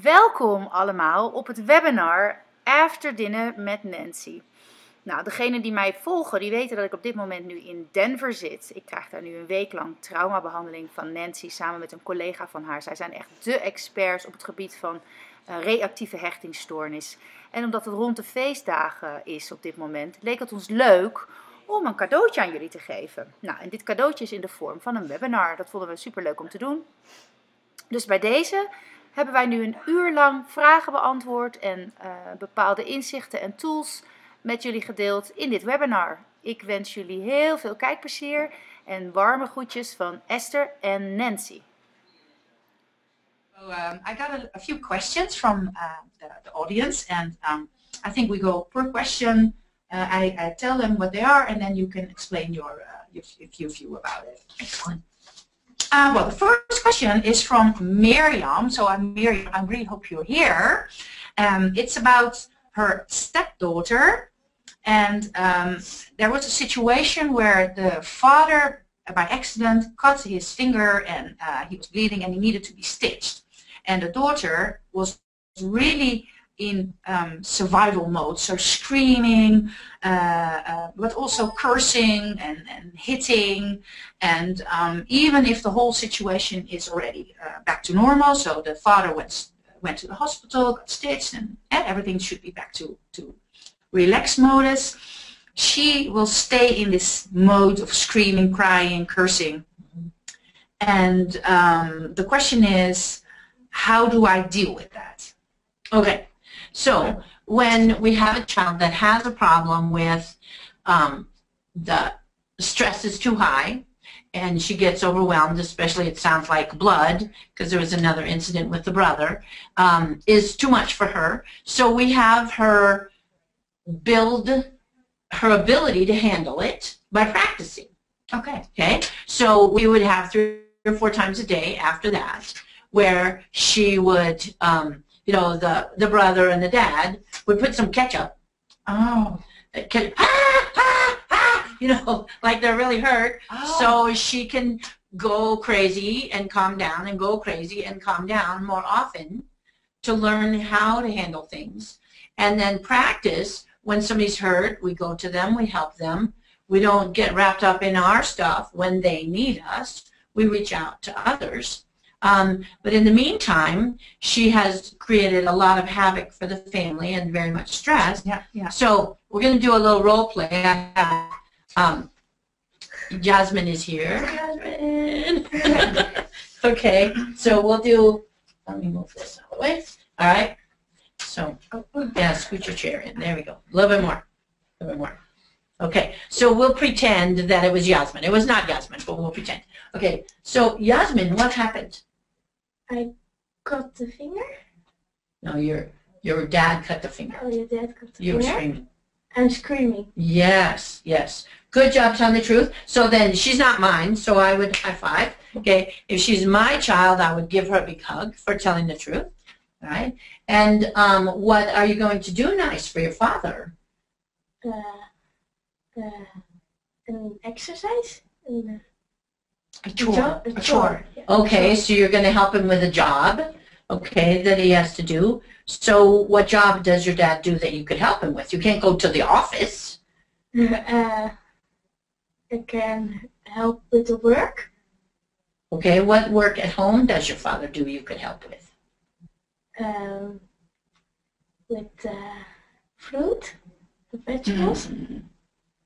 Welkom allemaal op het webinar After Dinner met Nancy. Nou, degenen die mij volgen, die weten dat ik op dit moment nu in Denver zit. Ik krijg daar nu een week lang traumabehandeling van Nancy samen met een collega van haar. Zij zijn echt de experts op het gebied van uh, reactieve hechtingsstoornis. En omdat het rond de feestdagen is op dit moment, leek het ons leuk om een cadeautje aan jullie te geven. Nou, en dit cadeautje is in de vorm van een webinar. Dat vonden we super leuk om te doen. Dus bij deze hebben wij nu een uur lang vragen beantwoord en uh, bepaalde inzichten en tools met jullie gedeeld in dit webinar. Ik wens jullie heel veel kijkplezier en warme groetjes van Esther en Nancy. So, um, I got a, a, few questions from uh, the, the, audience and um, I think we go per question. Uh, I, I, tell them what they are and then you can explain your, uh, your, your view about it. Excellent. Uh, well, the first question is from Miriam. So I'm Miriam. I really hope you're here. Um, it's about her stepdaughter. And um, there was a situation where the father, by accident, cut his finger and uh, he was bleeding and he needed to be stitched. And the daughter was really in um, survival mode, so screaming, uh, uh, but also cursing and, and hitting, and um, even if the whole situation is already uh, back to normal, so the father went went to the hospital, got stitched, and, and everything should be back to to relaxed modus. She will stay in this mode of screaming, crying, cursing, and um, the question is, how do I deal with that? Okay. So when we have a child that has a problem with um, the stress is too high and she gets overwhelmed, especially it sounds like blood, because there was another incident with the brother, um, is too much for her. So we have her build her ability to handle it by practicing. Okay. Okay. So we would have three or four times a day after that where she would um, you know, the, the brother and the dad would put some ketchup. Oh. Ah, ah, ah, you know, like they're really hurt. Oh. So she can go crazy and calm down and go crazy and calm down more often to learn how to handle things. And then practice when somebody's hurt, we go to them, we help them. We don't get wrapped up in our stuff when they need us. We reach out to others. Um, but in the meantime, she has created a lot of havoc for the family and very much stress. Yeah, yeah. So we're going to do a little role play. Um, Jasmine is here. Jasmine. okay, so we'll do, let me move this out of the way. All right. So, yeah, scoot your chair in. There we go. A little bit more. A little bit more. Okay, so we'll pretend that it was Yasmin. It was not Yasmin, but we'll pretend. Okay, so Yasmin, what happened? I cut the finger. No, your your dad cut the finger. Oh, your dad cut the you finger. You were screaming. I'm screaming. Yes, yes. Good job telling the truth. So then she's not mine, so I would high five. Okay, if she's my child, I would give her a big hug for telling the truth. All right. And um, what are you going to do nice for your father? Uh, uh, an exercise. And, uh, a chore. A chore. Okay, so you're going to help him with a job, okay, that he has to do. So what job does your dad do that you could help him with? You can't go to the office. Uh, I can help with the work. Okay, what work at home does your father do you could help with? Um, with uh, fruit, the vegetables. Mm -hmm.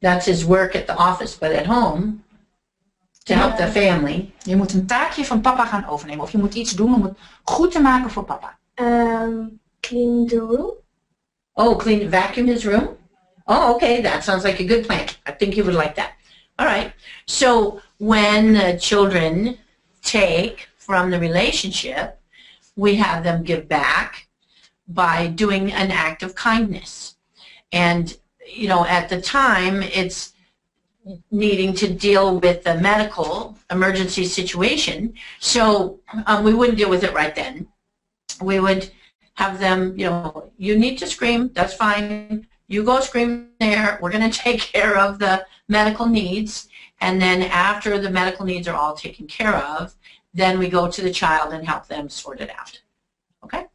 That's his work at the office, but at home, to help the family. Je moet een taakje van papa gaan overnemen. Of je moet iets doen om het goed te maken voor papa. Um, clean the room. Oh, clean, vacuum his room? Oh, okay, that sounds like a good plan. I think you would like that. All right. So when the children take from the relationship, we have them give back by doing an act of kindness. And, you know, at the time, it's needing to deal with a medical emergency situation. So um, we wouldn't deal with it right then. We would have them, you know, you need to scream, that's fine. You go scream there. We're going to take care of the medical needs. And then after the medical needs are all taken care of, then we go to the child and help them sort it out. Okay?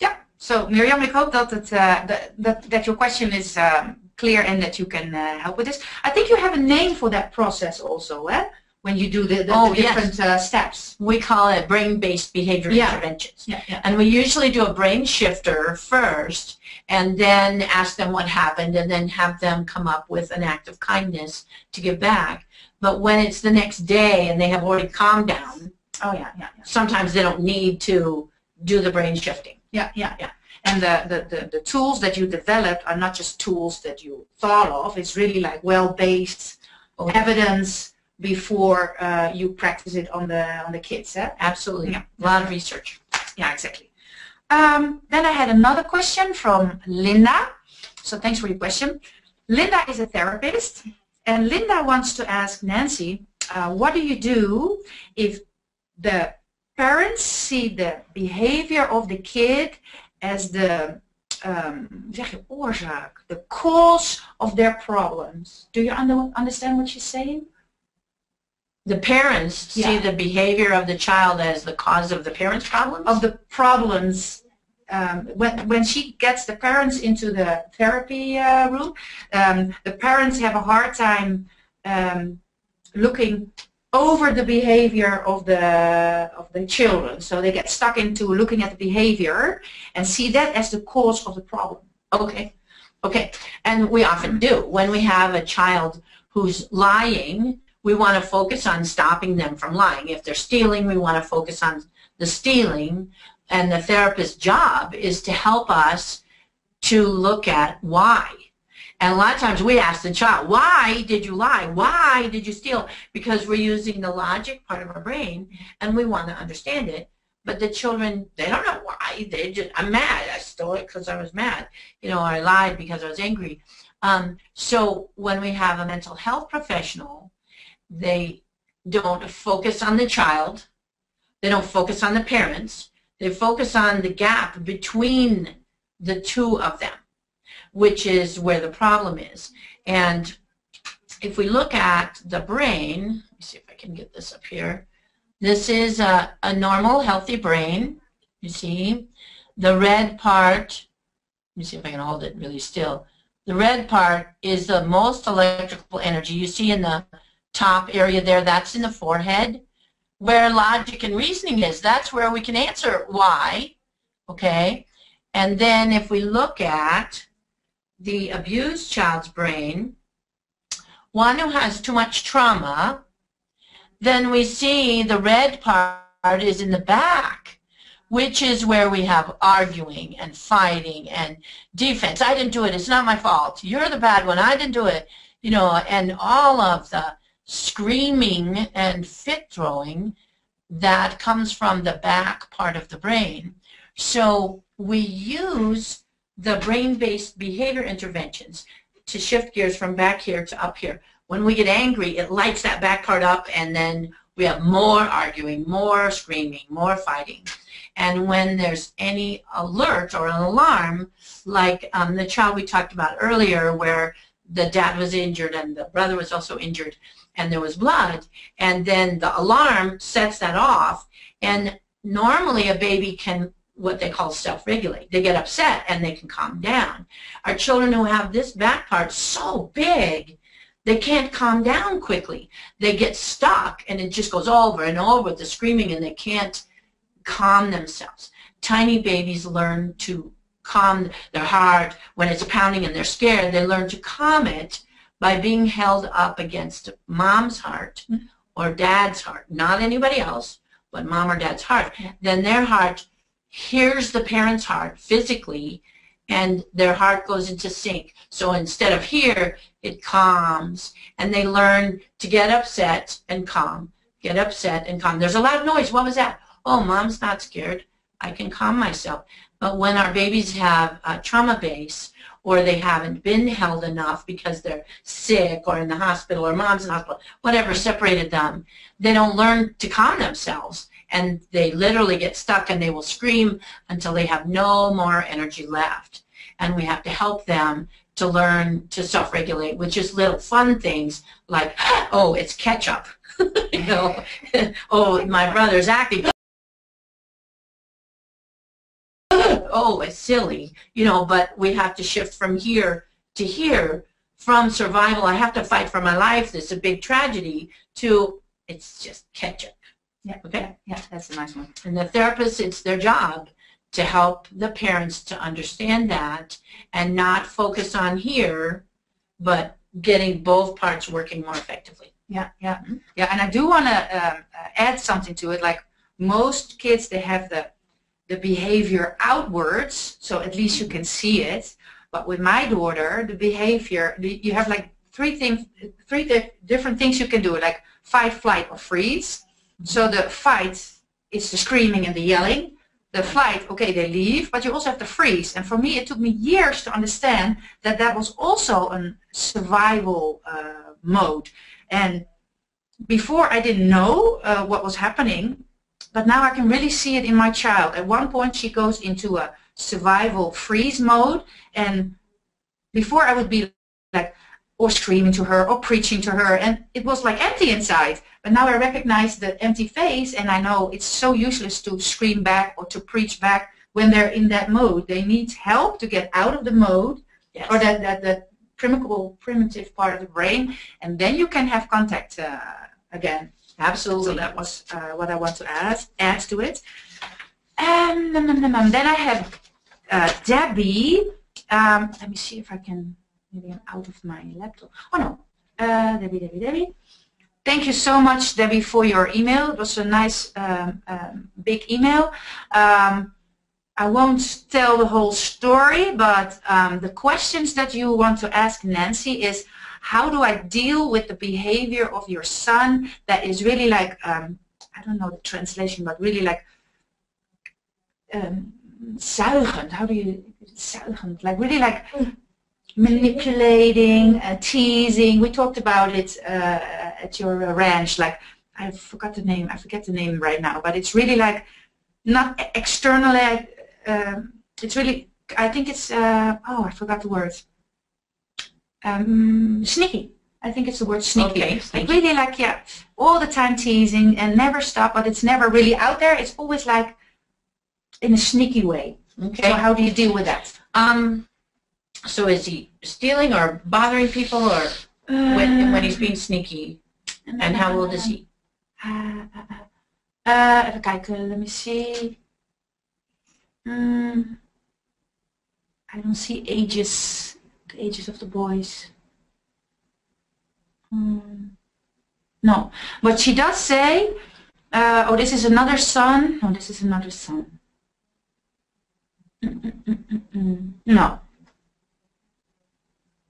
Yeah. So Miriam, I hope that that, uh, that, that, your question is um, clear and that you can uh, help with this. I think you have a name for that process also, eh? when you do the, the, Oh, the yes. different uh, steps. We call it brain-based behavior Yeah. interventions. Yeah, yeah. And we usually do a brain shifter first and then ask them what happened and then have them come up with an act of kindness to give back. But when it's the next day and they have already calmed down, Oh yeah, yeah, yeah. sometimes they don't need to do the brain shifting. Yeah, yeah, yeah. And the, the, the, the tools that you developed are not just tools that you thought of. It's really like well-based Oh. evidence before uh, you practice it on the on the kids. Eh? Absolutely. Yeah. A lot of research. Yeah, exactly. Um, then I had another question from Linda. So thanks for your question. Linda is a therapist, and Linda wants to ask Nancy, uh, what do you do if the parents see the behavior of the kid as the um, zeg je, oorzaak, the cause of their problems? Do you under, understand what she's saying? The parents see the behavior of the child as the cause of the parent's problems. of the problems um, when when she gets the parents into the therapy uh, room, um, the parents have a hard time um, looking over the behavior of the of the children. So they get stuck into looking at the behavior and see that as the cause of the problem. Okay. Okay. And we often do. When we have a child who's lying, we want to focus on stopping them from lying. If they're stealing, we want to focus on the stealing. And the therapist's job is to help us to look at why. And a lot of times we ask the child, why did you lie? Why did you steal? Because we're using the logic part of our brain and we want to understand it. But the children, they don't know why. They just, I'm mad. I stole it because I was mad. You know, I lied because I was angry. Um, so when we have a mental health professional, they don't focus on the child. They don't focus on the parents. They focus on the gap between the two of them, which is where the problem is. And if we look at the brain, let me see if I can get this up here. This is a, a normal, healthy brain. You see, the red part, let me see if I can hold it really still. The red part is the most electrical energy. You see in the top area there, that's in the forehead. Where logic and reasoning is, that's where we can answer why, okay? And then if we look at the abused child's brain, one who has too much trauma, then we see the red part is in the back, which is where we have arguing and fighting and defense. I didn't do it. It's not my fault. You're the bad one. I didn't do it. You know, and all of the screaming and fit throwing that comes from the back part of the brain. So we use the brain-based behavior interventions to shift gears from back here to up here. When we get angry, it lights that back part up and then we have more arguing, more screaming, more fighting. And when there's any alert or an alarm, like um, the child we talked about earlier where the dad was injured and the brother was also injured and there was blood, and then the alarm sets that off, and normally a baby can what they call self-regulate. They get upset and they can calm down. Our children who have this back part so big, they can't calm down quickly. They get stuck and it just goes over and over with the screaming and they can't calm themselves. Tiny babies learn to calm their heart when it's pounding and they're scared. They learn to calm it by being held up against mom's heart mm-hmm. or dad's heart, not anybody else, but mom or dad's heart. Then their heart hears the parent's heart physically and their heart goes into sync. So instead of here, it calms and they learn to get upset and calm, get upset and calm. There's a loud noise. What was that? Oh, mom's not scared. I can calm myself. But when our babies have a trauma base or they haven't been held enough because they're sick or in the hospital or mom's in the hospital, whatever separated them, they don't learn to calm themselves and they literally get stuck and they will scream until they have no more energy left. And we have to help them to learn to self-regulate with just little fun things like, oh, it's ketchup. you know, oh, my brother's acting. oh, it's silly, you know, but we have to shift from here to here, from survival, I have to fight for my life, this is a big tragedy, to it's just ketchup. Yeah. Okay. Yeah, that's a nice one. And the therapist, it's their job to help the parents to understand that and not focus on here, but getting both parts working more effectively. Yeah, yeah, yeah. And I do want to um, uh, add something to it. Like most kids, they have the the behavior outwards, so at least you can see it. But with my daughter, the behavior, you have like three things, three di- different things you can do, like fight, flight, or freeze. So the fight is the screaming and the yelling. The flight, okay, they leave, but you also have to freeze. And for me, it took me years to understand that that was also a survival uh, mode. And before I didn't know uh, what was happening, but now I can really see it in my child. At one point, she goes into a survival freeze mode, and before I would be like, or screaming to her, or preaching to her, and it was like empty inside. But now I recognize the empty face, and I know it's so useless to scream back or to preach back when they're in that mode. They need help to get out of the mode, Yes. or that, that, that primitive, primitive part of the brain, and then you can have contact uh, again. Absolutely. So that was uh, what I want to add, add to it. Um, num. then I have uh, Debbie. Um, let me see if I can, maybe I'm out of my laptop. Oh no, uh, Debbie, Debbie, Debbie. Thank you so much, Debbie, for your email. It was a nice, um, um, big email. Um, I won't tell the whole story, but um, the questions that you want to ask Nancy is, how do I deal with the behavior of your son that is really like, um, I don't know the translation, but really like um, zuigend. How do you, zuigend, like really like manipulating, uh, teasing. We talked about it uh, at your uh, ranch, like, I forgot the name, I forget the name right now, but it's really like, not externally, um, it's really, I think it's, uh, oh, I forgot the word. Um, sneaky. I think it's the word sneaky. Okay, Like really like, yeah, all the time teasing and never stop, but it's never really out there. It's always like in a sneaky way. Okay. So how do you deal with that? Um, so is he stealing or bothering people or when, when he's being sneaky? And how old is he? Uh, uh, uh, uh, even kijken, let me see. Hmm. I don't see ages, ages of the boys. Hmm. No, but she does say, uh, oh, this is another son. No, this is another son. Mm, mm, mm, mm, mm. No,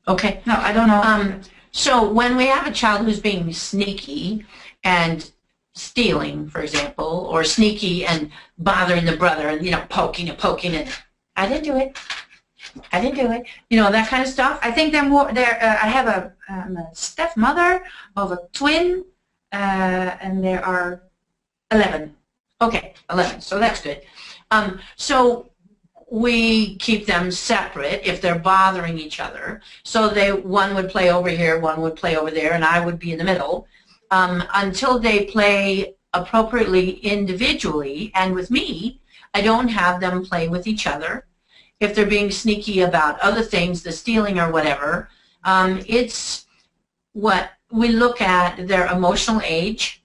Okay. no, I don't know. Um, so when we have a child who's being sneaky and stealing, for example, or sneaky and bothering the brother and, you know, poking and poking and, I didn't do it. I didn't do it. You know, that kind of stuff. I think they're more. They're, uh, I have a, um, a stepmother of a twin, uh, and there are eleven. Okay, 11, so that's good. Um, so we keep them separate if they're bothering each other. So they one would play over here, one would play over there, and I would be in the middle um, until they play appropriately individually. And with me, I don't have them play with each other. If they're being sneaky about other things, the stealing or whatever, um, it's what we look at their emotional age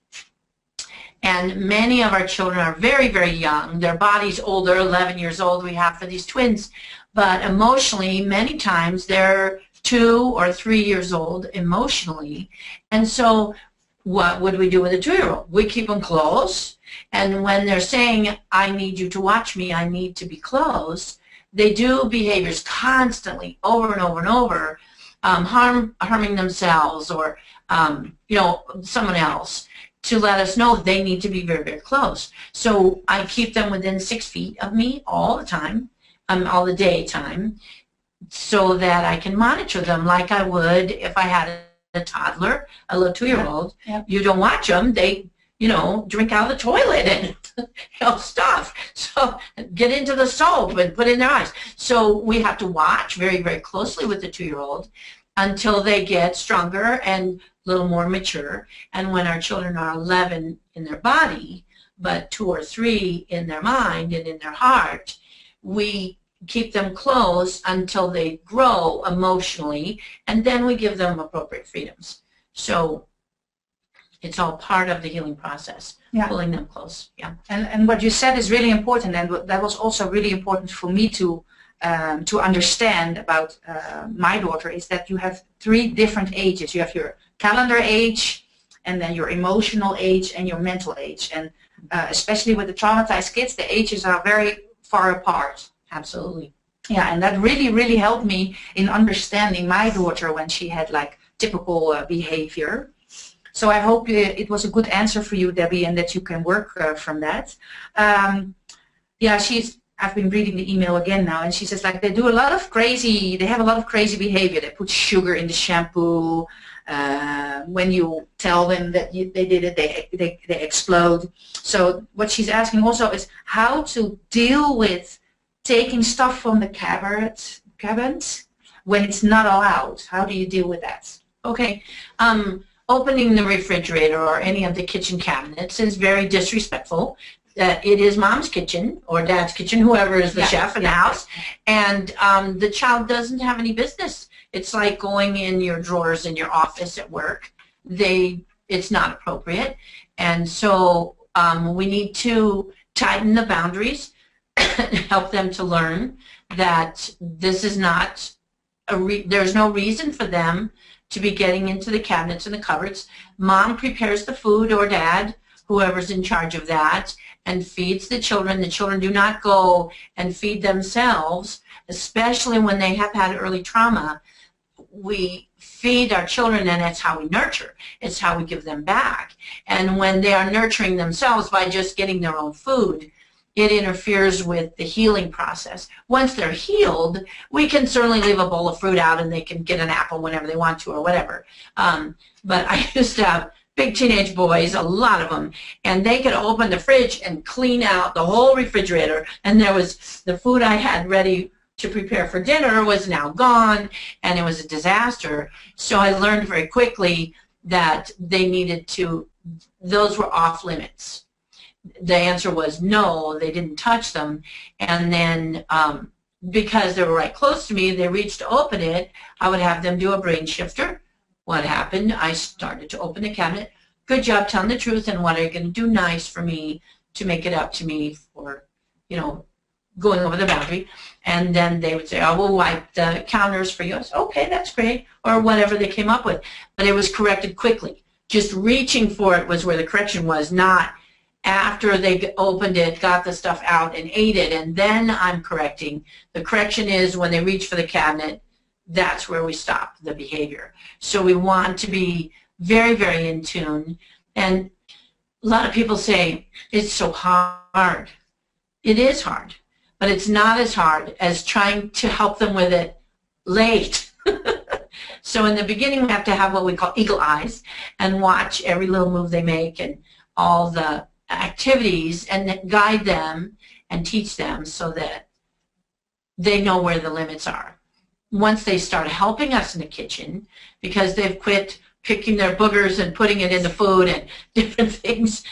and many of our children are very, very young. Their body's older, 11 years old we have for these twins. But emotionally, many times they're two or three years old emotionally. And so what would we do with a two-year-old? We keep them close. And when they're saying, I need you to watch me, I need to be close, they do behaviors constantly over and over and over, um, harm, harming themselves or, um, you know, someone else to let us know they need to be very, very close. So I keep them within six feet of me all the time, um, all the daytime, so that I can monitor them like I would if I had a toddler, a little two-year-old. Yeah. You don't watch them; they, you know, drink out of the toilet and you know, stuff. So get into the soap and put in their eyes. So we have to watch very, very closely with the two-year-old until they get stronger and a little more mature. And when our children are 11 in their body, but two or three in their mind and in their heart, we keep them close until they grow emotionally, and then we give them appropriate freedoms. So it's all part of the healing process, Yeah. pulling them close. Yeah. And, and what you said is really important, and that was also really important for me to um, to understand about uh, my daughter is that you have three different ages. You have your calendar age, and then your emotional age, and your mental age. And uh, especially with the traumatized kids, the ages are very far apart. Absolutely. Yeah, and that really, really helped me in understanding my daughter when she had like typical uh, behavior. So I hope uh, it was a good answer for you, Debbie, and that you can work uh, from that. Um, yeah, she's. I've been reading the email again now, and she says like they do a lot of crazy. They have a lot of crazy behavior. They put sugar in the shampoo. Uh, when you tell them that you, they did it, they, they they explode. So what she's asking also is how to deal with taking stuff from the cupboard, cabins when it's not allowed. How do you deal with that? Okay. Um, opening the refrigerator or any of the kitchen cabinets is very disrespectful. Uh, it is mom's kitchen or dad's kitchen, whoever is the Yeah, chef in the house, and um, the child doesn't have any business. It's like going in your drawers in your office at work. They, it's not appropriate, and so um, we need to tighten the boundaries, help them to learn that this is not a re- there's no reason for them to be getting into the cabinets and the cupboards. Mom prepares the food or dad, whoever's in charge of that, and feeds the children. The children do not go and feed themselves, especially when they have had early trauma. We feed our children and it's how we nurture. It's how we give them back. And when they are nurturing themselves by just getting their own food, it interferes with the healing process. Once they're healed, we can certainly leave a bowl of fruit out and they can get an apple whenever they want to or whatever. Um, but I used to have big teenage boys, a lot of them, and they could open the fridge and clean out the whole refrigerator and there was the food I had ready to prepare for dinner was now gone and it was a disaster. So I learned very quickly that they needed to, those were off limits the answer was no, they didn't touch them. And then um, because they were right close to me, they reached to open it, I would have them do a brain shifter. What happened? I started to open the cabinet. Good job telling the truth and what are you going to do nice for me to make it up to me for, you know, going over the boundary. And then they would say, oh, we'll wipe the counters for you. I said, okay, that's great. Or whatever they came up with. But it was corrected quickly. Just reaching for it was where the correction was, not after they opened it, got the stuff out and ate it, and then I'm correcting. The correction is when they reach for the cabinet, that's where we stop the behavior. So we want to be very, very in tune. And a lot of people say, it's so hard. It is hard, but it's not as hard as trying to help them with it late. so in the beginning, we have to have what we call eagle eyes and watch every little move they make and all the activities and guide them and teach them so that they know where the limits are. Once they start helping us in the kitchen, because they've quit picking their boogers and putting it in the food and different things.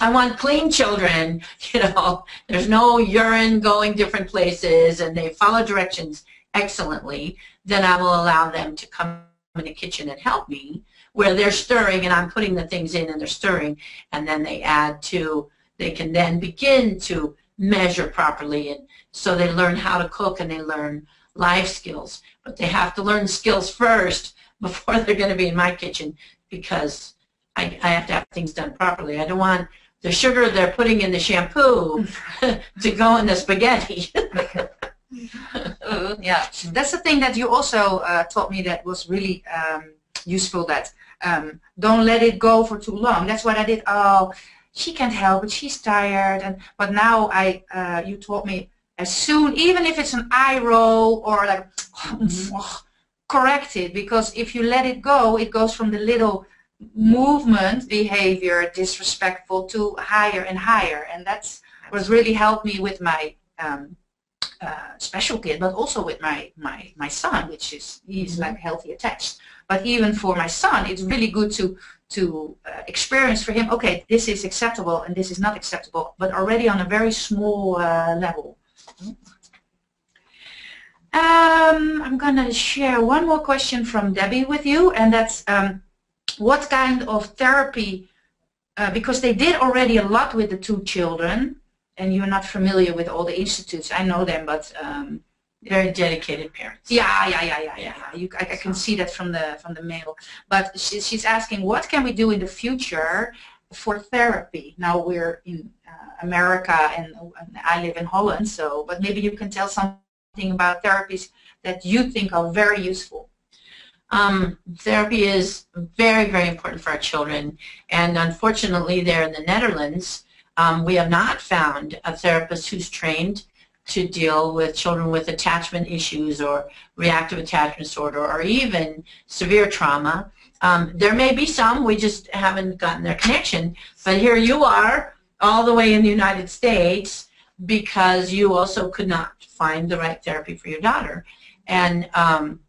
I want clean children, you know. There's no urine going different places and they follow directions excellently, then I will allow them to come in the kitchen and help me where they're stirring and I'm putting the things in and they're stirring and then they add to, they can then begin to measure properly and so they learn how to cook and they learn life skills. But they have to learn skills first before they're going to be in my kitchen because I, I have to have things done properly. I don't want the sugar they're putting in the shampoo to go in the spaghetti. yeah, that's the thing that you also uh, taught me that was really um, useful. That um, don't let it go for too long. That's what I did. Oh, she can't help it. She's tired. And but now I, uh, you taught me as soon, even if it's an eye roll or like, correct it because if you let it go, it goes from the little movement behavior disrespectful to higher and higher, and that's what really helped me with my. Um, uh, special kid, but also with my, my, my son, which is, he's like healthy attached. But even for my son, it's really good to, to uh, experience for him, okay, this is acceptable and this is not acceptable, but already on a very small uh, level. Um, I'm going to share one more question from Debbie with you, and that's um, what kind of therapy, uh, because they did already a lot with the two children, and you're not familiar with all the institutes. I know them, but um, Very dedicated parents. yeah, yeah, yeah, yeah, yeah. yeah. You, I, I can see that from the from the mail. But she, she's asking, what can we do in the future for therapy? Now we're in uh, America, and, and I live in Holland. So, but maybe you can tell something about therapies that you think are very useful. Um, therapy is very, very important for our children. And unfortunately, there in the Netherlands, um, we have not found a therapist who's trained to deal with children with attachment issues or reactive attachment disorder or even severe trauma. Um, there may be some, we just haven't gotten their connection. But here you are, all the way in the United States, because you also could not find the right therapy for your daughter. And um,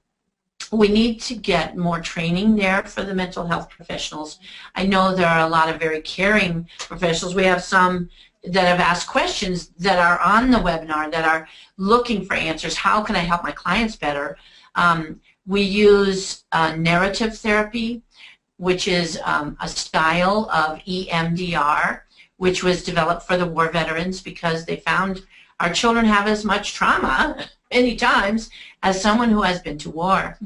we need to get more training there for the mental health professionals. I know there are a lot of very caring professionals. We have some that have asked questions that are on the webinar that are looking for answers. How can I help my clients better? Um, we use uh, narrative therapy, which is um, a style of EMDR, which was developed for the war veterans because they found our children have as much trauma many times as someone who has been to war.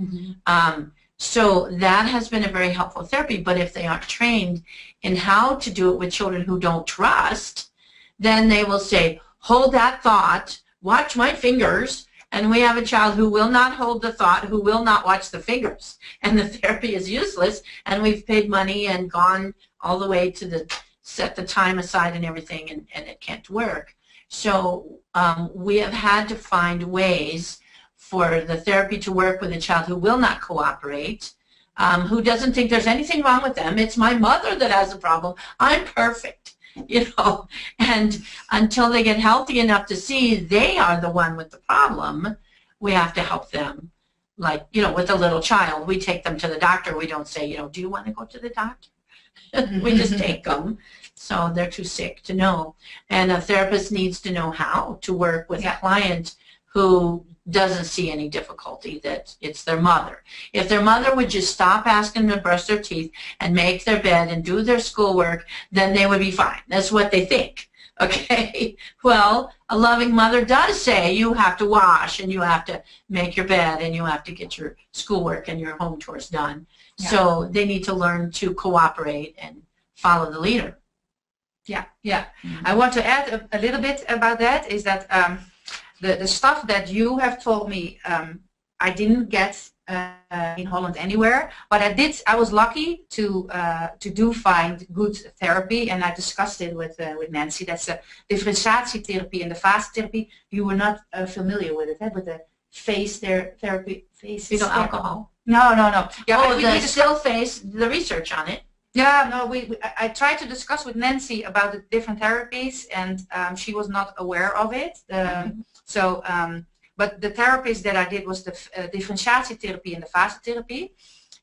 Um, so that has been a very helpful therapy, but if they aren't trained in how to do it with children who don't trust, then they will say, hold that thought, watch my fingers, and we have a child who will not hold the thought, who will not watch the fingers, and the therapy is useless, and we've paid money and gone all the way to the, set the time aside and everything, and, and it can't work. So um, we have had to find ways for the therapy to work with a child who will not cooperate, um, who doesn't think there's anything wrong with them. It's my mother that has a problem. I'm perfect, you know. And until they get healthy enough to see they are the one with the problem, we have to help them. Like, you know, with a little child, we take them to the doctor. We don't say, you know, do you want to go to the doctor? we just take them. So they're too sick to know. And a therapist needs to know how to work with Yeah. a client who doesn't see any difficulty that it's their mother. If their mother would just stop asking them to brush their teeth and make their bed and do their schoolwork, then they would be fine. That's what they think. Okay? Well, a loving mother does say you have to wash and you have to make your bed and you have to get your schoolwork and your home chores done. Yeah. So they need to learn to cooperate and follow the leader. Yeah, yeah. I want to add a, a little bit about that is that um, the, the stuff that you have told me um, I didn't get uh, in Holland anywhere, but I did. I was lucky to uh, to do find good therapy, and I discussed it with uh, with Nancy. That's a differentiatietherapy and the fast therapy. You were not uh, familiar with it, eh? with the face their therapy. Face Fetal therapy. alcohol. No, no, no. Yeah, oh, we- the still face, the research on it. yeah, no, we, we I tried to discuss with Nancy about the different therapies, and um, she was not aware of it. Um, so, um, but the therapies that I did was the uh, differentiatietherapy and the fast therapy,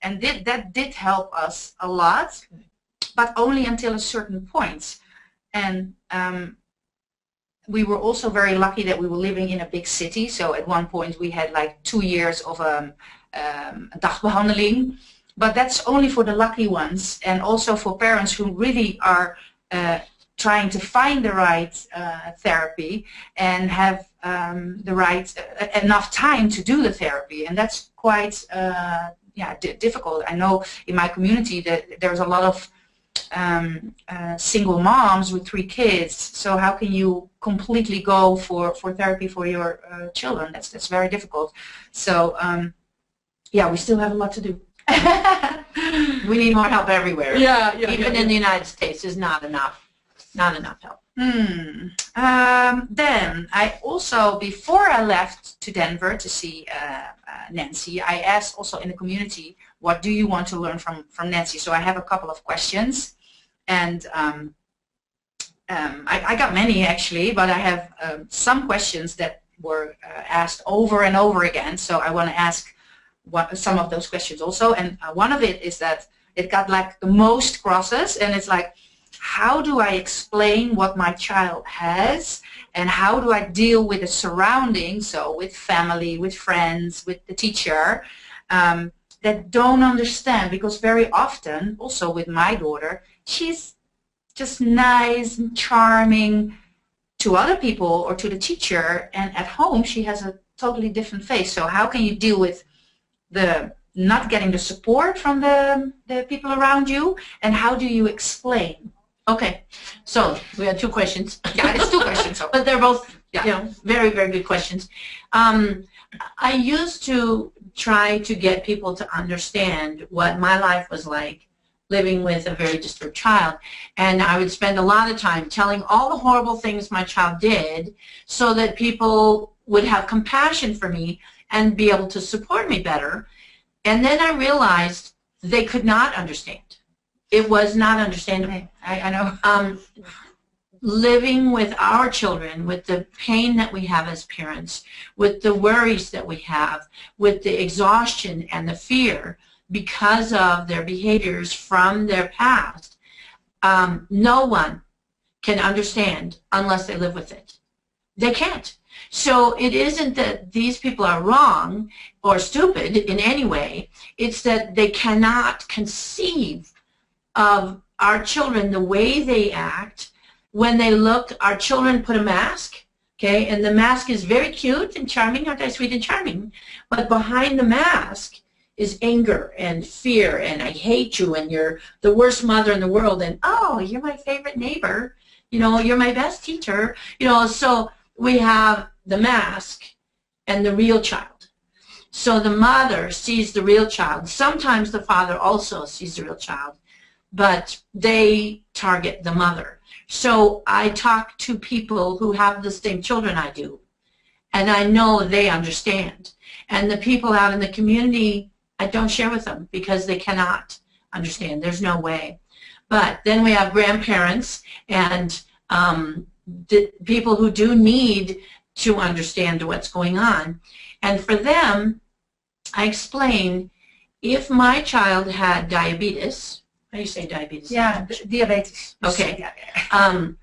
and did, that did help us a lot, but only until a certain point. And um, we were also very lucky that we were living in a big city. So at one point we had like two years of um, um, dagbehandeling, but that's only for the lucky ones and also for parents who really are uh, trying to find the right uh, therapy and have um, the right uh, enough time to do the therapy and that's quite uh, yeah di difficult. I know in my community that there's a lot of um, uh, single moms with three kids so how can you completely go for, for therapy for your uh, children that's that's very difficult so um, yeah we still have a lot to do We need more help everywhere. yeah, yeah, Even in the United States is not enough. Not enough help. Hmm. Um, then I also, before I left to Denver to see uh, uh, Nancy, I asked also in the community, what do you want to learn from, from Nancy? So I have a couple of questions. And um, um, I, I got many actually, but I have um, some questions that were uh, asked over and over again. So I want to ask what, some of those questions also. And uh, one of it is that it got like the most crosses and it's like, how do I explain what my child has and how do I deal with the surroundings, so with family, with friends, with the teacher, um, that don't understand because very often, also with my daughter, she's just nice and charming to other people or to the teacher and at home she has a totally different face. So how can you deal with the not getting the support from the, the people around you and how do you explain? Okay, so we had two questions. Yeah, it's two questions. But they're both, Yeah. you know, very, very good questions. Um, I used to try to get people to understand what my life was like living with a very disturbed child. And I would spend a lot of time telling all the horrible things my child did so that people would have compassion for me and be able to support me better. And then I realized they could not understand. It was not understandable I, I know. um, living with our children, with the pain that we have as parents, with the worries that we have, with the exhaustion and the fear because of their behaviors from their past, um, no one can understand unless they live with it. They can't. So it isn't that these people are wrong or stupid in any way. It's that they cannot conceive of our children the way they act when they look our children put a mask okay? And the mask is very cute and charming aren't they? Sweet and charming. But behind the mask is anger and fear and i hate you and you're the worst mother in the world and oh you're my favorite neighbor. You know you're my best teacher. You know so we have the mask and the real child. So the mother sees the real child. Sometimes the father also sees the real child but they target the mother. So I talk to people who have the same children I do, and I know they understand. And the people out in the community, I don't share with them because they cannot understand. There's no way. But then we have grandparents and um, people who do need to understand what's going on. And for them, I explain, if my child had diabetes, you say diabetes? Yeah, d- diabetes. Okay. Yeah, Um,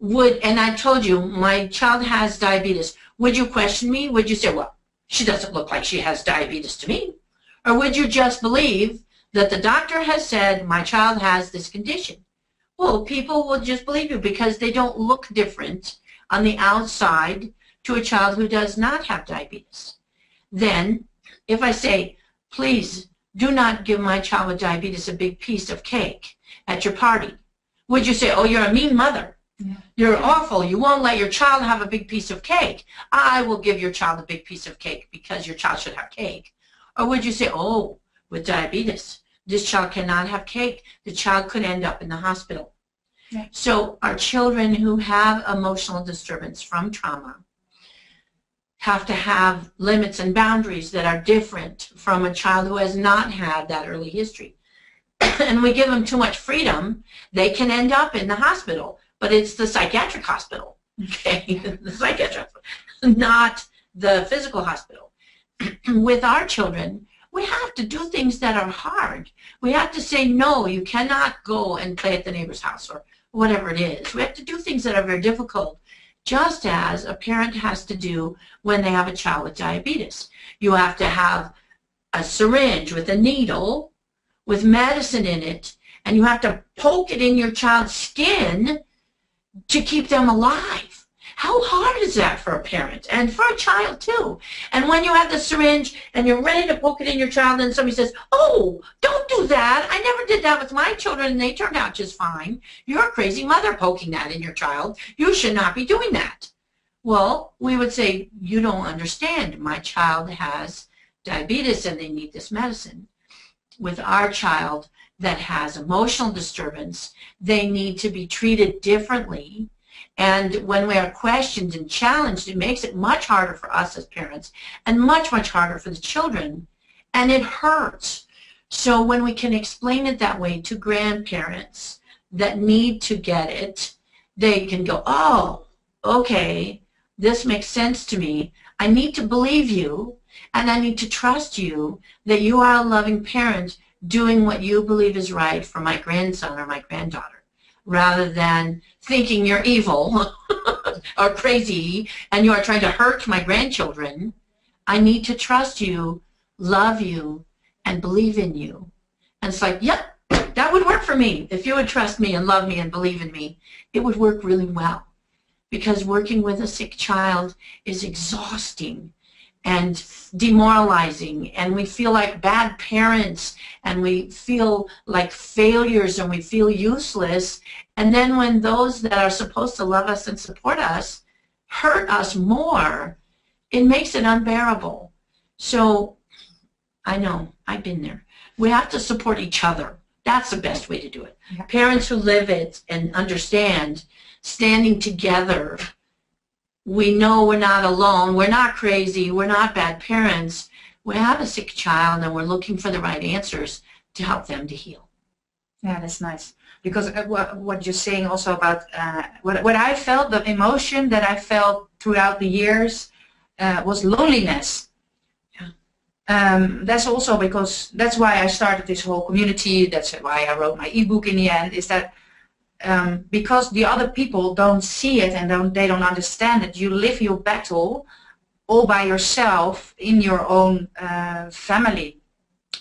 would and I told you my child has diabetes. Would you question me? Would you say, well, she doesn't look like she has diabetes to me, or would you just believe that the doctor has said my child has this condition? Well, people will just believe you because they don't look different on the outside to a child who does not have diabetes. Then, if I say, please do not give my child with diabetes a big piece of cake at your party. Would you say, oh, you're a mean mother? Yeah. You're awful. You won't let your child have a big piece of cake. I will give your child a big piece of cake because your child should have cake. Or would you say, oh, with diabetes, this child cannot have cake. The child could end up in the hospital. Yeah. So our children who have emotional disturbance from trauma have to have limits and boundaries that are different from a child who has not had that early history. and we give them too much freedom, they can end up in the hospital, but it's the psychiatric hospital, okay? the psychiatric not the physical hospital. With our children, we have to do things that are hard. We have to say, no, you cannot go and play at the neighbor's house or whatever it is. We have to do things that are very difficult just as a parent has to do when they have a child with diabetes. You have to have a syringe with a needle with medicine in it, and you have to poke it in your child's skin to keep them alive. How hard is that for a parent and for a child too? And when you have the syringe and you're ready to poke it in your child and somebody says, oh, don't do that. I never did that with my children and they turned out just fine. You're a crazy mother poking that in your child. You should not be doing that. Well, we would say, you don't understand. My child has diabetes and they need this medicine. With our child that has emotional disturbance, they need to be treated differently and when we are questioned and challenged, it makes it much harder for us as parents and much, much harder for the children. And it hurts. So when we can explain it that way to grandparents that need to get it, they can go, oh, okay, this makes sense to me. I need to believe you and I need to trust you that you are a loving parent doing what you believe is right for my grandson or my granddaughter. rather than thinking you're evil or crazy and you are trying to hurt my grandchildren. I need to trust you, love you, and believe in you. And it's like, yep, that would work for me. If you would trust me and love me and believe in me, it would work really well. Because working with a sick child is exhausting and demoralizing and we feel like bad parents and we feel like failures and we feel useless. And then when those that are supposed to love us and support us hurt us more it makes it unbearable. So i know i've been there. We have to support each other. That's the best way to do it. Parents who live it and understand standing together we know we're not alone. We're not crazy. We're not bad parents. We have a sick child and we're looking for the right answers to help them to heal. Yeah, that's nice. Because uh, what, what you're saying also about uh, what, what I felt, the emotion that I felt throughout the years uh, was loneliness. Yeah. Um, that's also because that's why I started this whole community. That's why I wrote my ebook in the end. Is that um, because the other people don't see it and don't, they don't understand it. You live your battle all by yourself in your own uh, family.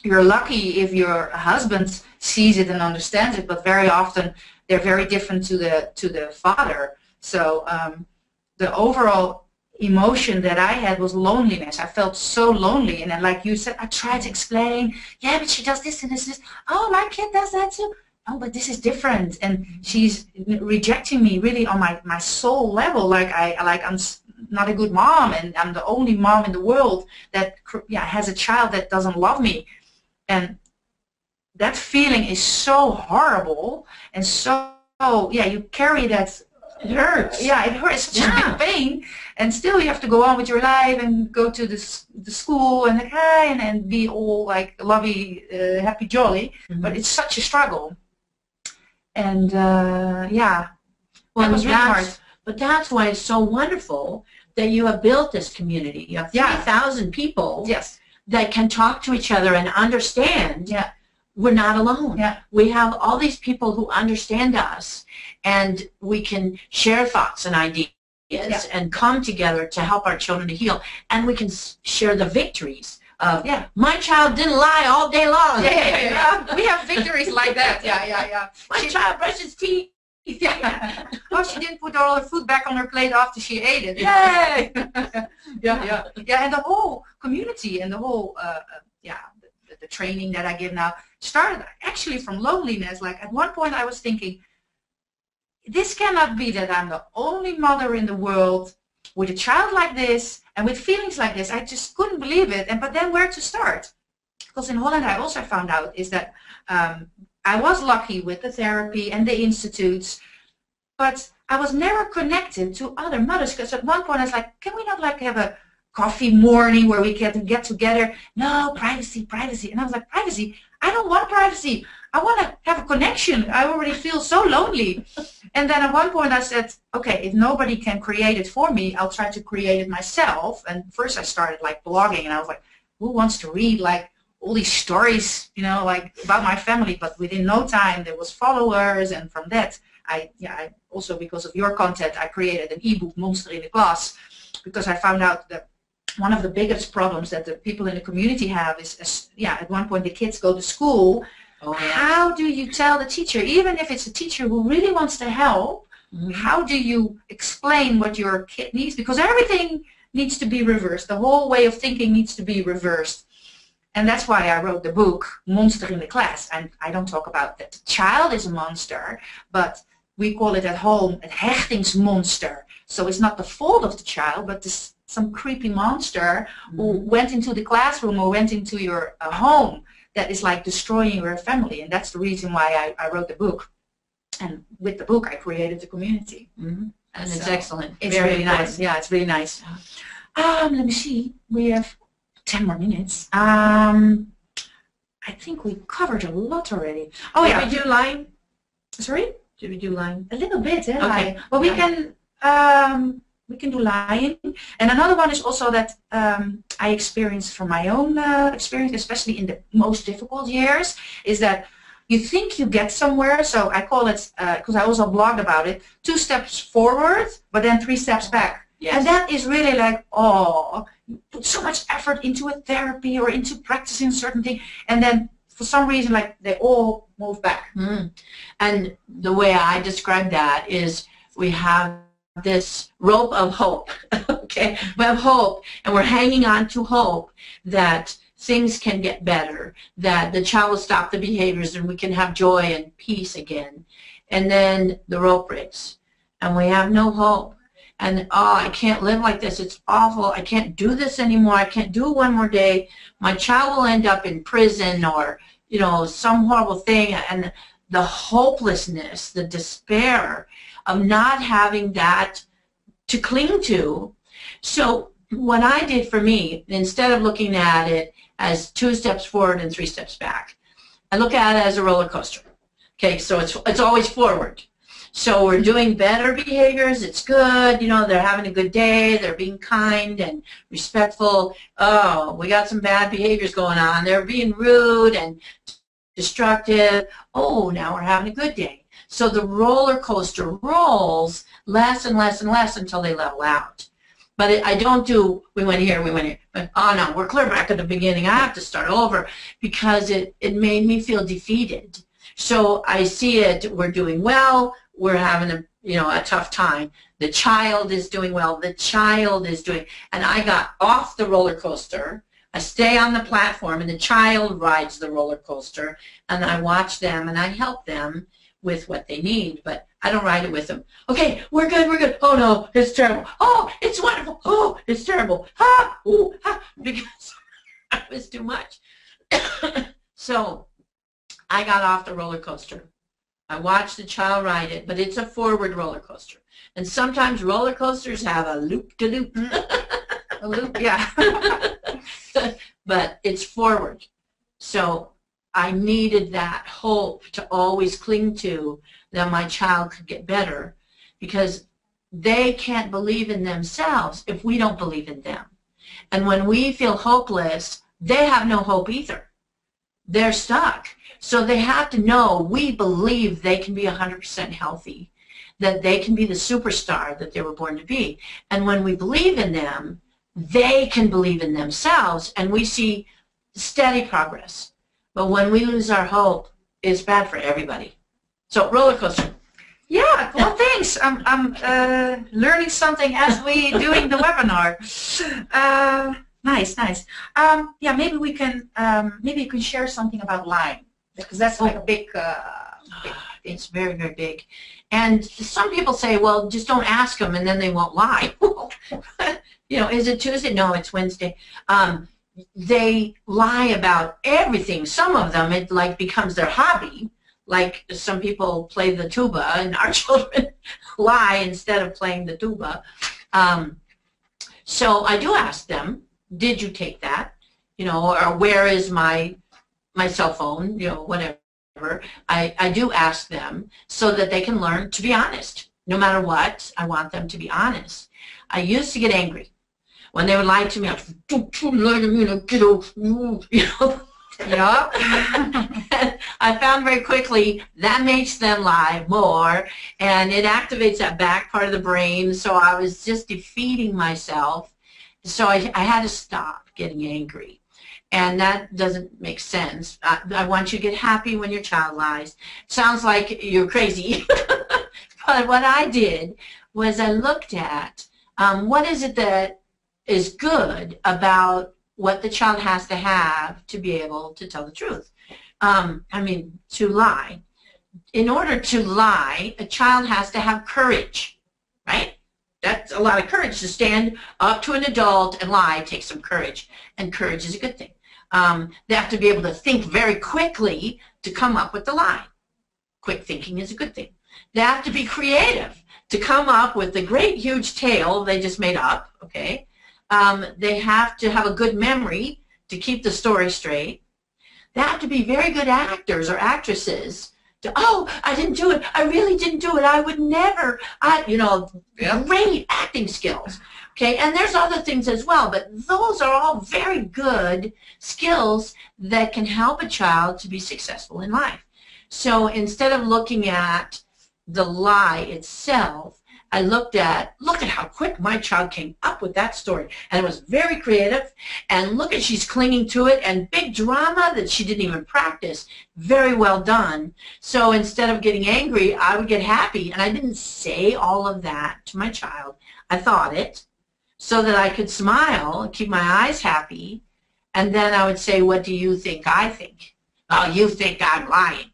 You're lucky if your husband sees it and understands it, but very often they're very different to the to the father. So um, the overall emotion that I had was loneliness. I felt so lonely, and then like you said, I tried to explain. Yeah, but she does this and this and this. Oh, my kid does that too oh, but this is different, and she's rejecting me really on my, my soul level, like I like I'm not a good mom, and I'm the only mom in the world that yeah has a child that doesn't love me, and that feeling is so horrible and so yeah you carry that. It hurts. Yeah, it hurts. It's such Yeah. a big pain, and still you have to go on with your life and go to the the school and like, and, and be all like lovey, uh, happy, jolly but it's such a struggle. And uh, yeah, Well, that was really hard. but that's why it's so wonderful that you have built this community. You have Yeah. 3,000 people Yes. that can talk to each other and understand Yeah. we're not alone. Yeah. We have all these people who understand us and we can share thoughts and ideas and come together to help our children to heal. And we can share the victories of, Yeah. my child didn't lie all day long. Yeah, yeah, yeah, yeah. We have victories like that. Yeah, yeah, yeah. My She- child brushed his teeth. Yeah. Oh, she didn't put all her food back on her plate after she ate it. Yay! yeah, yeah, yeah. And the whole community and the whole, uh, uh, yeah, the, the training that I give now started actually from loneliness. Like at one point, I was thinking, this cannot be that I'm the only mother in the world with a child like this and with feelings like this. I just couldn't believe it. And but then where to start? Because in Holland, I also found out is that um, I was lucky with the therapy and the institutes, but I was never connected to other mothers because at one point I was like, can we not like have a coffee morning where we can get together? No, privacy, privacy. And I was like, privacy? I don't want privacy. I want to have a connection. I already feel so lonely. And then at one point I said, okay, if nobody can create it for me, I'll try to create it myself. And first I started like blogging and I was like, who wants to read like all these stories, you know, like about my family, but within no time there was followers, and from that, I, yeah, I also because of your content, I created an ebook, Monster in the Class, because I found out that one of the biggest problems that the people in the community have is, is yeah, at one point the kids go to school. Oh, yeah. How do you tell the teacher, even if it's a teacher who really wants to help, Mhm. how do you explain what your kid needs? Because everything needs to be reversed. The whole way of thinking needs to be reversed. And that's why I wrote the book, Monster in the Class. And I don't talk about that the child is a monster, but we call it at home a hechtingsmonster. So it's not the fault of the child, but this, some creepy monster who went into the classroom or went into your uh, home that is like destroying your family. And that's the reason why I, I wrote the book. And with the book, I created the community. Mhm. And it's excellent. It's Very really important. nice. Yeah, it's really nice. Um, let me see. We have 10 more minutes. Um, I think we covered a lot already. Oh, Did yeah. we do line? Sorry? Did we do line? A little bit, eh? Okay. lying. Well, we Yeah. can um, we can do lying, and another one is also that um, I experienced from my own uh, experience, especially in the most difficult years, is that you think you get somewhere. So I call it, because I also blogged about it, two steps forward, but then three steps back. Yes. And that is really like, oh, you put so much effort into a therapy or into practicing certain thing, and then for some reason, like they all move back. Mm. And the way I describe that is we have this rope of hope. okay, we have hope, and we're hanging on to hope that things can get better, that the child will stop the behaviors, and we can have joy and peace again. And then the rope breaks, and we have no hope. And oh, I can't live like this. It's awful. I can't do this anymore. I can't do it one more day. My child will end up in prison or you know some horrible thing. And the hopelessness, the despair of not having that to cling to. So what I did for me, instead of looking at it as two steps forward and three steps back, I look at it as a roller coaster. Okay, so it's it's always forward. So we're doing better behaviors. It's good. You know, they're having a good day. They're being kind and respectful. Oh, we got some bad behaviors going on. They're being rude and destructive. Oh, now we're having a good day. So the roller coaster rolls less and less and less until they level out. But it, I don't do, we went here, we went here. But, oh no, we're clear back at the beginning. I have to start over because it, it made me feel defeated. So I see it, we're doing well, we're having a, you know, a tough time. The child is doing well, the child is doing, and I got off the roller coaster I stay on the platform and the child rides the roller coaster and I watch them and I help them with what they need, but I don't ride it with them. Okay, we're good, we're good. Oh no, it's terrible. Oh, it's wonderful. Oh, it's terrible. Ha, ooh, ha, because it was too much. so I got off the roller coaster. I watched the child ride it, but it's a forward roller coaster. And sometimes roller coasters have a loop-de-loop. Mm. A loop, yeah. but it's forward. So I needed that hope to always cling to that my child could get better because they can't believe in themselves if we don't believe in them. And when we feel hopeless, they have no hope either. They're stuck. So they have to know we believe they can be 100% healthy, that they can be the superstar that they were born to be. And when we believe in them, they can believe in themselves and we see steady progress. But when we lose our hope, it's bad for everybody. So roller coaster. Yeah, well, thanks. I'm, I'm uh, learning something as we doing the webinar. Uh, nice, nice. Um, yeah, maybe we can, um, maybe you can share something about lying because that's like a big, uh, big it's very, very big. And some people say, well, just don't ask them and then they won't lie. you know, is it Tuesday? No, it's Wednesday. Um, they lie about everything. Some of them, it like becomes their hobby. Like some people play the tuba, and our children lie instead of playing the tuba. Um, so I do ask them, did you take that? You know, or where is my my cell phone? You know, whatever. I, I do ask them so that they can learn to be honest. No matter what, I want them to be honest. I used to get angry when they would lie to me, I was, don't you lie to me, get off you know. yeah. I found very quickly that makes them lie more and it activates that back part of the brain. So I was just defeating myself. So I, I had to stop getting angry. And that doesn't make sense. I, I want you to get happy when your child lies. Sounds like you're crazy. but what I did was I looked at um, what is it that is good about what the child has to have to be able to tell the truth. Um, I mean, to lie. In order to lie, a child has to have courage, right? That's a lot of courage to stand up to an adult and lie takes some courage, and courage is a good thing. Um, they have to be able to think very quickly to come up with the lie. Quick thinking is a good thing. They have to be creative to come up with the great huge tale they just made up, okay? Um, they have to have a good memory to keep the story straight. They have to be very good actors or actresses. To, oh, I didn't do it. I really didn't do it. I would never. I, you know, great acting skills. Okay, and there's other things as well, but those are all very good skills that can help a child to be successful in life. So instead of looking at the lie itself, I looked at, look at how quick my child came up with that story. And it was very creative. And look at, she's clinging to it and big drama that she didn't even practice. Very well done. So instead of getting angry, I would get happy. And I didn't say all of that to my child. I thought it so that I could smile, and keep my eyes happy. And then I would say, what do you think I think? Oh, you think I'm lying.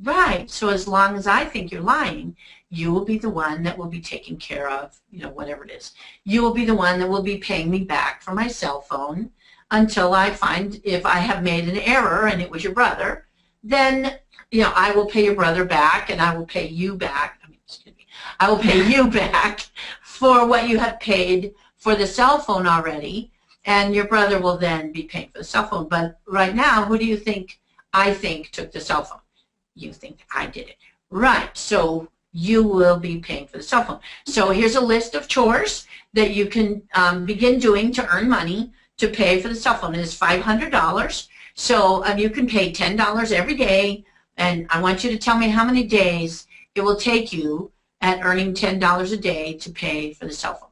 Right. So as long as I think you're lying, you will be the one that will be taking care of, you know, whatever it is. You will be the one that will be paying me back for my cell phone until I find if I have made an error and it was your brother, then, you know, I will pay your brother back and I will pay you back. I mean, excuse me. I will pay you back for what you have paid for the cell phone already and your brother will then be paying for the cell phone. But right now, who do you think I think took the cell phone? You think I did it. Right. So you will be paying for the cell phone. So here's a list of chores that you can um, begin doing to earn money to pay for the cell phone. It is $500. So um, you can pay $10 every day, and I want you to tell me how many days it will take you at earning $10 a day to pay for the cell phone.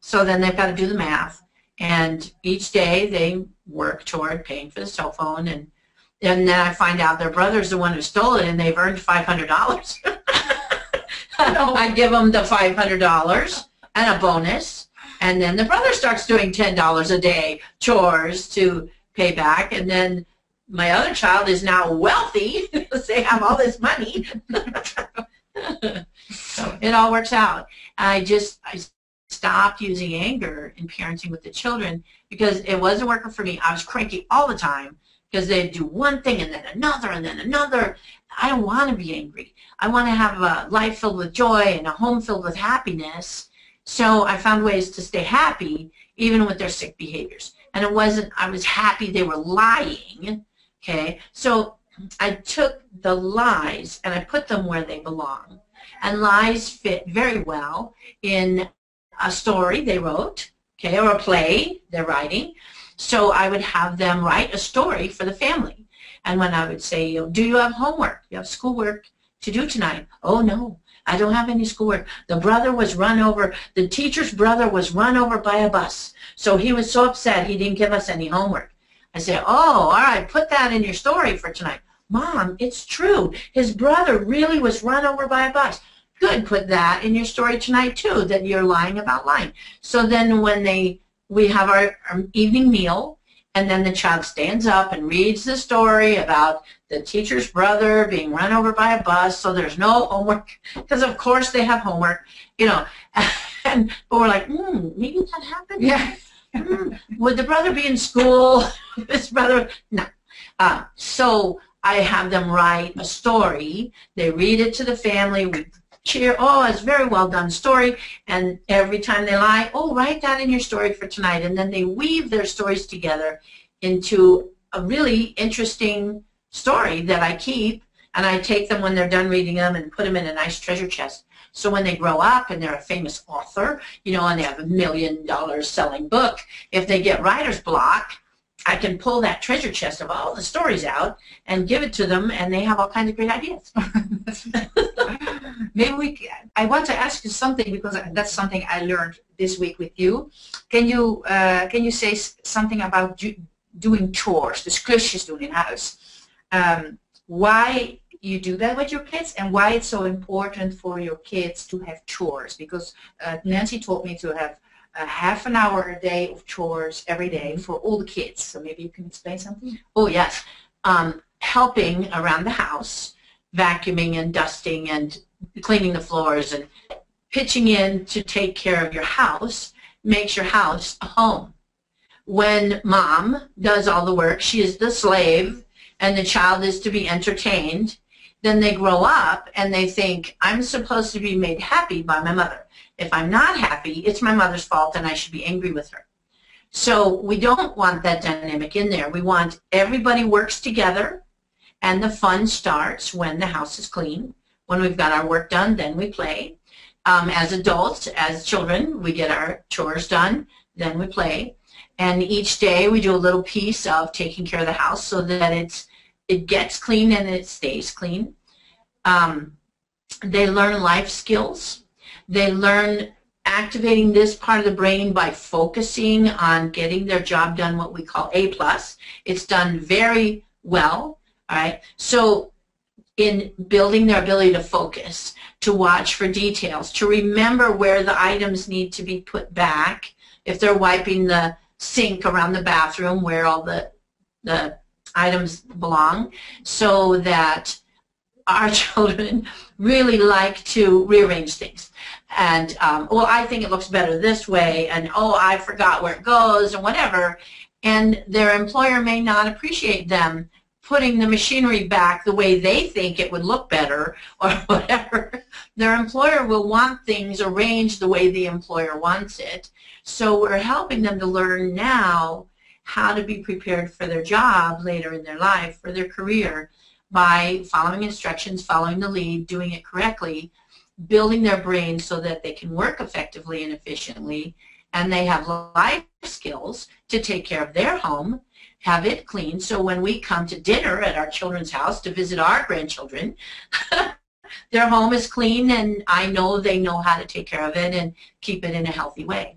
So then they've got to do the math, and each day they work toward paying for the cell phone, and, and then I find out their brother's the one who stole it, and they've earned $500. I give them the $500 and a bonus, and then the brother starts doing $10 a day chores to pay back, and then my other child is now wealthy because they have all this money. so it all works out. I just I stopped using anger in parenting with the children because it wasn't working for me. I was cranky all the time because they'd do one thing and then another and then another. I don't want to be angry. I want to have a life filled with joy and a home filled with happiness. So I found ways to stay happy even with their sick behaviors. And it wasn't, I was happy they were lying. Okay. So I took the lies and I put them where they belong. And lies fit very well in a story they wrote, okay, or a play they're writing. So I would have them write a story for the family. And when I would say, do you have homework? You have schoolwork to do tonight? Oh, no, I don't have any schoolwork. The brother was run over, the teacher's brother was run over by a bus. So he was so upset he didn't give us any homework. I say, oh, all right, put that in your story for tonight. Mom, it's true. His brother really was run over by a bus. Good, put that in your story tonight too, that you're lying about lying. So then when they we have our, our evening meal, and then the child stands up and reads the story about the teacher's brother being run over by a bus, so there's no homework, because of course they have homework, you know. And, but we're like, hmm, maybe that happened? Yeah. Hmm, would the brother be in school? this brother, no. Uh, so I have them write a story. They read it to the family. We cheer, oh, it's very well done story. And every time they lie, oh, write that in your story for tonight. And then they weave their stories together into a really interesting story that I keep. And I take them when they're done reading them and put them in a nice treasure chest. So when they grow up and they're a famous author, you know, and they have a million dollars selling book, if they get writer's block, I can pull that treasure chest of all the stories out and give it to them, and they have all kinds of great ideas. Maybe we. I want to ask you something because that's something I learned this week with you. Can you uh, can you say something about do, doing chores, the klusjes doen in huis? Um, why you do that with your kids and why it's so important for your kids to have chores? Because uh, Nancy told me to have a half an hour a day of chores every day for all the kids. So maybe you can explain something? Oh, yes. Um, helping around the house, vacuuming and dusting and cleaning the floors and pitching in to take care of your house makes your house a home. When mom does all the work, she is the slave and the child is to be entertained, then they grow up and they think, I'm supposed to be made happy by my mother. If I'm not happy, it's my mother's fault and I should be angry with her. So we don't want that dynamic in there. We want everybody works together and the fun starts when the house is clean. When we've got our work done, then we play. Um, as adults, as children, we get our chores done, then we play. And each day we do a little piece of taking care of the house so that it's it gets clean and it stays clean. Um, they learn life skills. They learn activating this part of the brain by focusing on getting their job done, what we call A+. plus. It's done very well, all right? So in building their ability to focus, to watch for details, to remember where the items need to be put back, if they're wiping the sink around the bathroom where all the, the items belong, so that our children really like to rearrange things. And, um, well, I think it looks better this way, and, oh, I forgot where it goes, and whatever. And their employer may not appreciate them putting the machinery back the way they think it would look better or whatever. Their employer will want things arranged the way the employer wants it. So we're helping them to learn now how to be prepared for their job later in their life, for their career, by following instructions, following the lead, doing it correctly, building their brain so that they can work effectively and efficiently, and they have life skills to take care of their home, have it clean, so when we come to dinner at our children's house to visit our grandchildren, their home is clean and I know they know how to take care of it and keep it in a healthy way.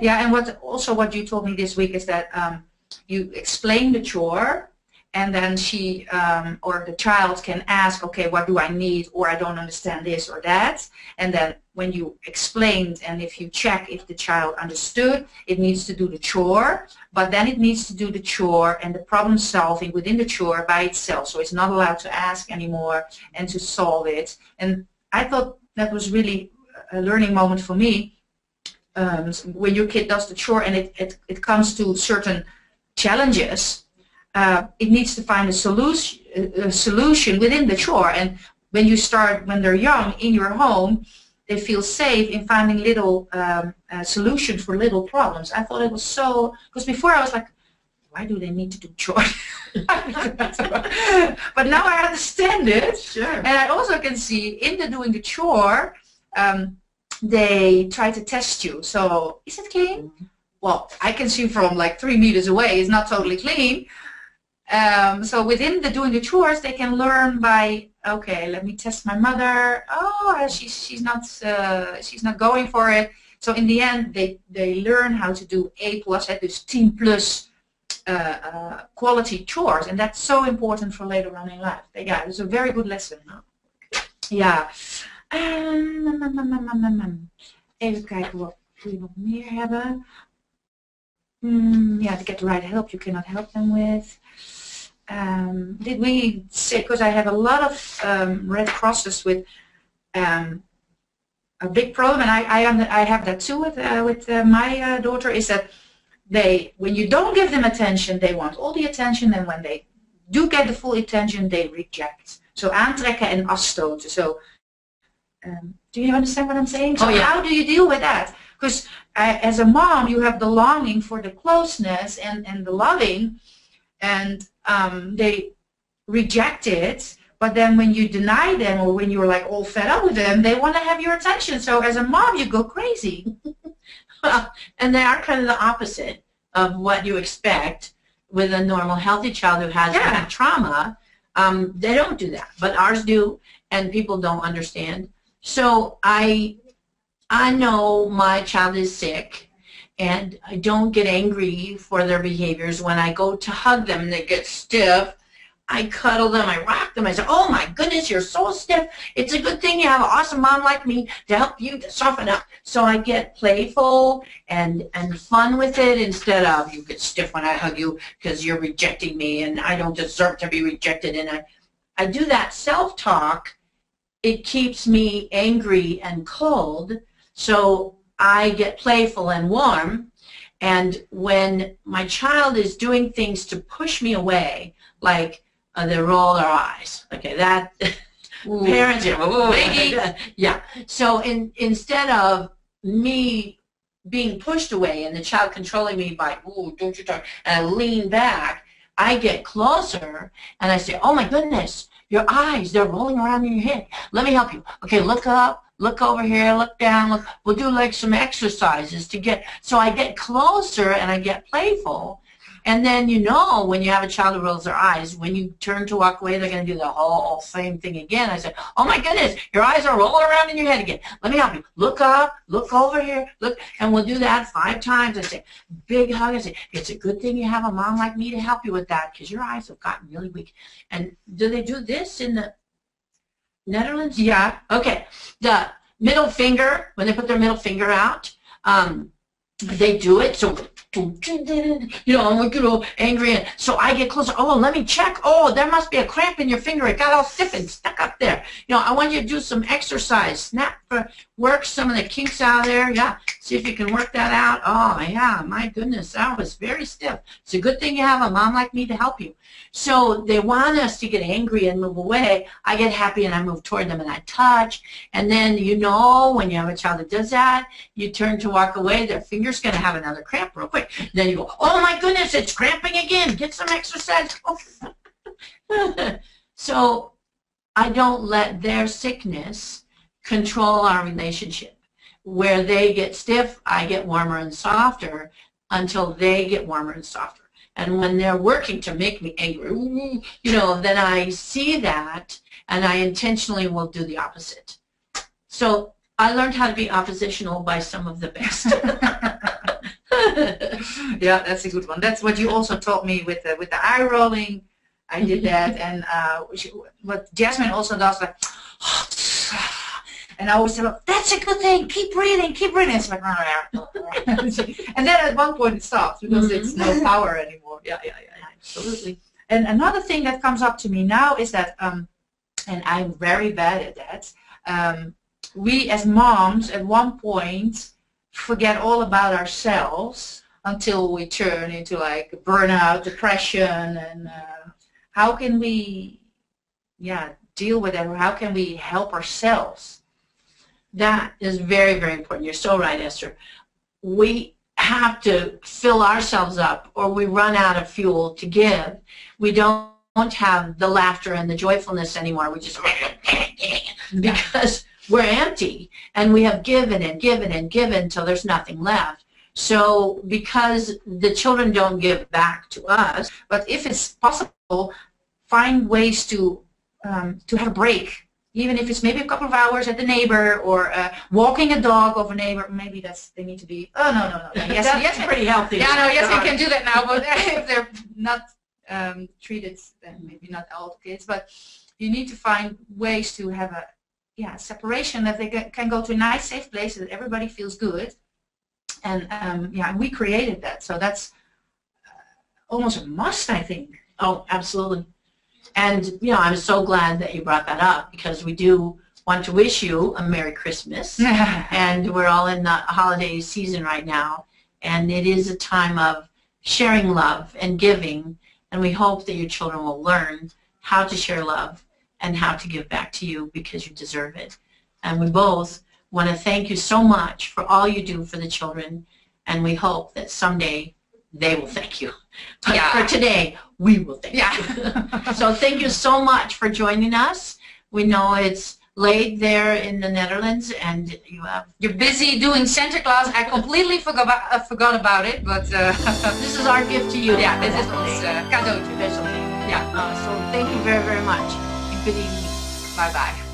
Yeah, and what also what you told me this week is that um, you explain the chore and then she um, or the child can ask, okay, what do I need, or I don't understand this or that, and then when you explained and if you check if the child understood, it needs to do the chore, but then it needs to do the chore and the problem solving within the chore by itself, so it's not allowed to ask anymore and to solve it, and I thought that was really a learning moment for me, um, when your kid does the chore and it, it, it comes to certain challenges, uh, it needs to find a solution, a solution within the chore. And when you start, when they're young, in your home, they feel safe in finding little um, uh, solutions for little problems. I thought it was so, because before I was like, why do they need to do chores? but now I understand it. Sure. And I also can see in the doing the chore, um, they try to test you. So, is it clean? Mm-hmm. Well, I can see from like three meters away it's not totally clean. Um, so within the doing the chores, they can learn by okay, let me test my mother. Oh, she's she's not uh, she's not going for it. So in the end, they they learn how to do A plus, that is team plus uh, uh, quality chores, and that's so important for later on in life. Yeah, it's a very good lesson. Ja. Um, even kijken wat we nog meer hebben. Mm, yeah, to get the right help you cannot help them with. Um, did we say, because I have a lot of um, Red Crosses with um, a big problem, and I, I, I have that too with, uh, with uh, my uh, daughter, is that they, when you don't give them attention, they want all the attention, and when they do get the full attention, they reject. So aantrekken en afstoten. So um, do you understand what I'm saying? So oh, yeah. how do you deal with that? Because uh, as a mom, you have the longing for the closeness and, and the loving, and um, they reject it. But then when you deny them or when you're like all fed up with them, they want to have your attention. So as a mom, you go crazy. and they are kind of the opposite of what you expect with a normal healthy child who has yeah. trauma. Um, they don't do that, but ours do, and people don't understand. So I, I know my child is sick, and I don't get angry for their behaviors. When I go to hug them and they get stiff, I cuddle them, I rock them, I say, oh my goodness, you're so stiff. It's a good thing you have an awesome mom like me to help you to soften up. So I get playful and, and fun with it instead of you get stiff when I hug you because you're rejecting me and I don't deserve to be rejected. And I, I do that self-talk it keeps me angry and cold, so I get playful and warm. And when my child is doing things to push me away, like uh, they roll their eyes, okay, that parents, yeah, yeah. So in, instead of me being pushed away and the child controlling me by, ooh, don't you talk, and I lean back, I get closer and I say, oh my goodness, your eyes, they're rolling around in your head. Let me help you. Okay, look up, look over here, look down. Look. We'll do like some exercises to get, so I get closer and I get playful. And then you know when you have a child who rolls their eyes, when you turn to walk away, they're going to do the whole same thing again. I said, oh my goodness, your eyes are rolling around in your head again. Let me help you. Look up, look over here, look. And we'll do that five times. I say, big hug. I say, it's a good thing you have a mom like me to help you with that because your eyes have gotten really weak. And do they do this in the Netherlands? Yeah. Okay. The middle finger, when they put their middle finger out, um, they do it. So you know, I'm get all angry, and so I get closer. Oh, let me check. Oh, there must be a cramp in your finger. It got all stiff and stuck up there. You know, I want you to do some exercise. Snap work some of the kinks out there. Yeah, see if you can work that out. Oh, yeah, my goodness, that was very stiff. It's a good thing you have a mom like me to help you. So they want us to get angry and move away. I get happy and I move toward them and I touch. And then you know when you have a child that does that, you turn to walk away, their finger's going to have another cramp real quick. Then you go, oh my goodness, it's cramping again. Get some exercise. so I don't let their sickness control our relationship. Where they get stiff, I get warmer and softer until they get warmer and softer. And when they're working to make me angry, you know, then I see that and I intentionally will do the opposite. So I learned how to be oppositional by some of the best. yeah, that's a good one. That's what you also taught me with the, with the eye rolling. I did that, and uh, what Jasmine also does, like, and I always say, well, that's a good thing. Keep breathing, keep breathing. It's like, and then at one point it stops because mm -hmm. it's no power anymore. Yeah, yeah, yeah, absolutely. And another thing that comes up to me now is that, um, and I'm very bad at that. Um, we as moms at one point forget all about ourselves until we turn into like burnout, depression, and uh, how can we, yeah, deal with that? Or how can we help ourselves? That is very, very important. You're so right, Esther. We have to fill ourselves up or we run out of fuel to give. We don't have the laughter and the joyfulness anymore. We just because we're empty and we have given and given and given till there's nothing left. So because the children don't give back to us, but if it's possible, find ways to um, to have a break even if it's maybe a couple of hours at the neighbor or uh, walking a dog of a neighbor, maybe that's they need to be. Oh no no no. Yes, that's pretty healthy. Yeah, no, yes, we can do that now, but if they're not um, treated, then maybe not all kids, but you need to find ways to have a yeah separation that they can go to a nice safe place that everybody feels good, and um, yeah, we created that, so that's uh, almost a must, I think. Oh, absolutely. And, you know, I'm so glad that you brought that up because we do want to wish you a Merry Christmas. and we're all in the holiday season right now. And it is a time of sharing love and giving. And we hope that your children will learn how to share love and how to give back to you because you deserve it. And we both want to thank you so much for all you do for the children. And we hope that someday they will thank you. But yeah. for today, we will thank yeah. you. so thank you so much for joining us. We know it's late there in the Netherlands and you have... You're busy doing Santa Claus. I completely forgot about, uh, forgot about it, but... Uh, this is our gift to you. Yeah, this is ons uh, cadeautje. Special thing. Yeah, uh, so thank you very, very much. Good evening. Bye-bye.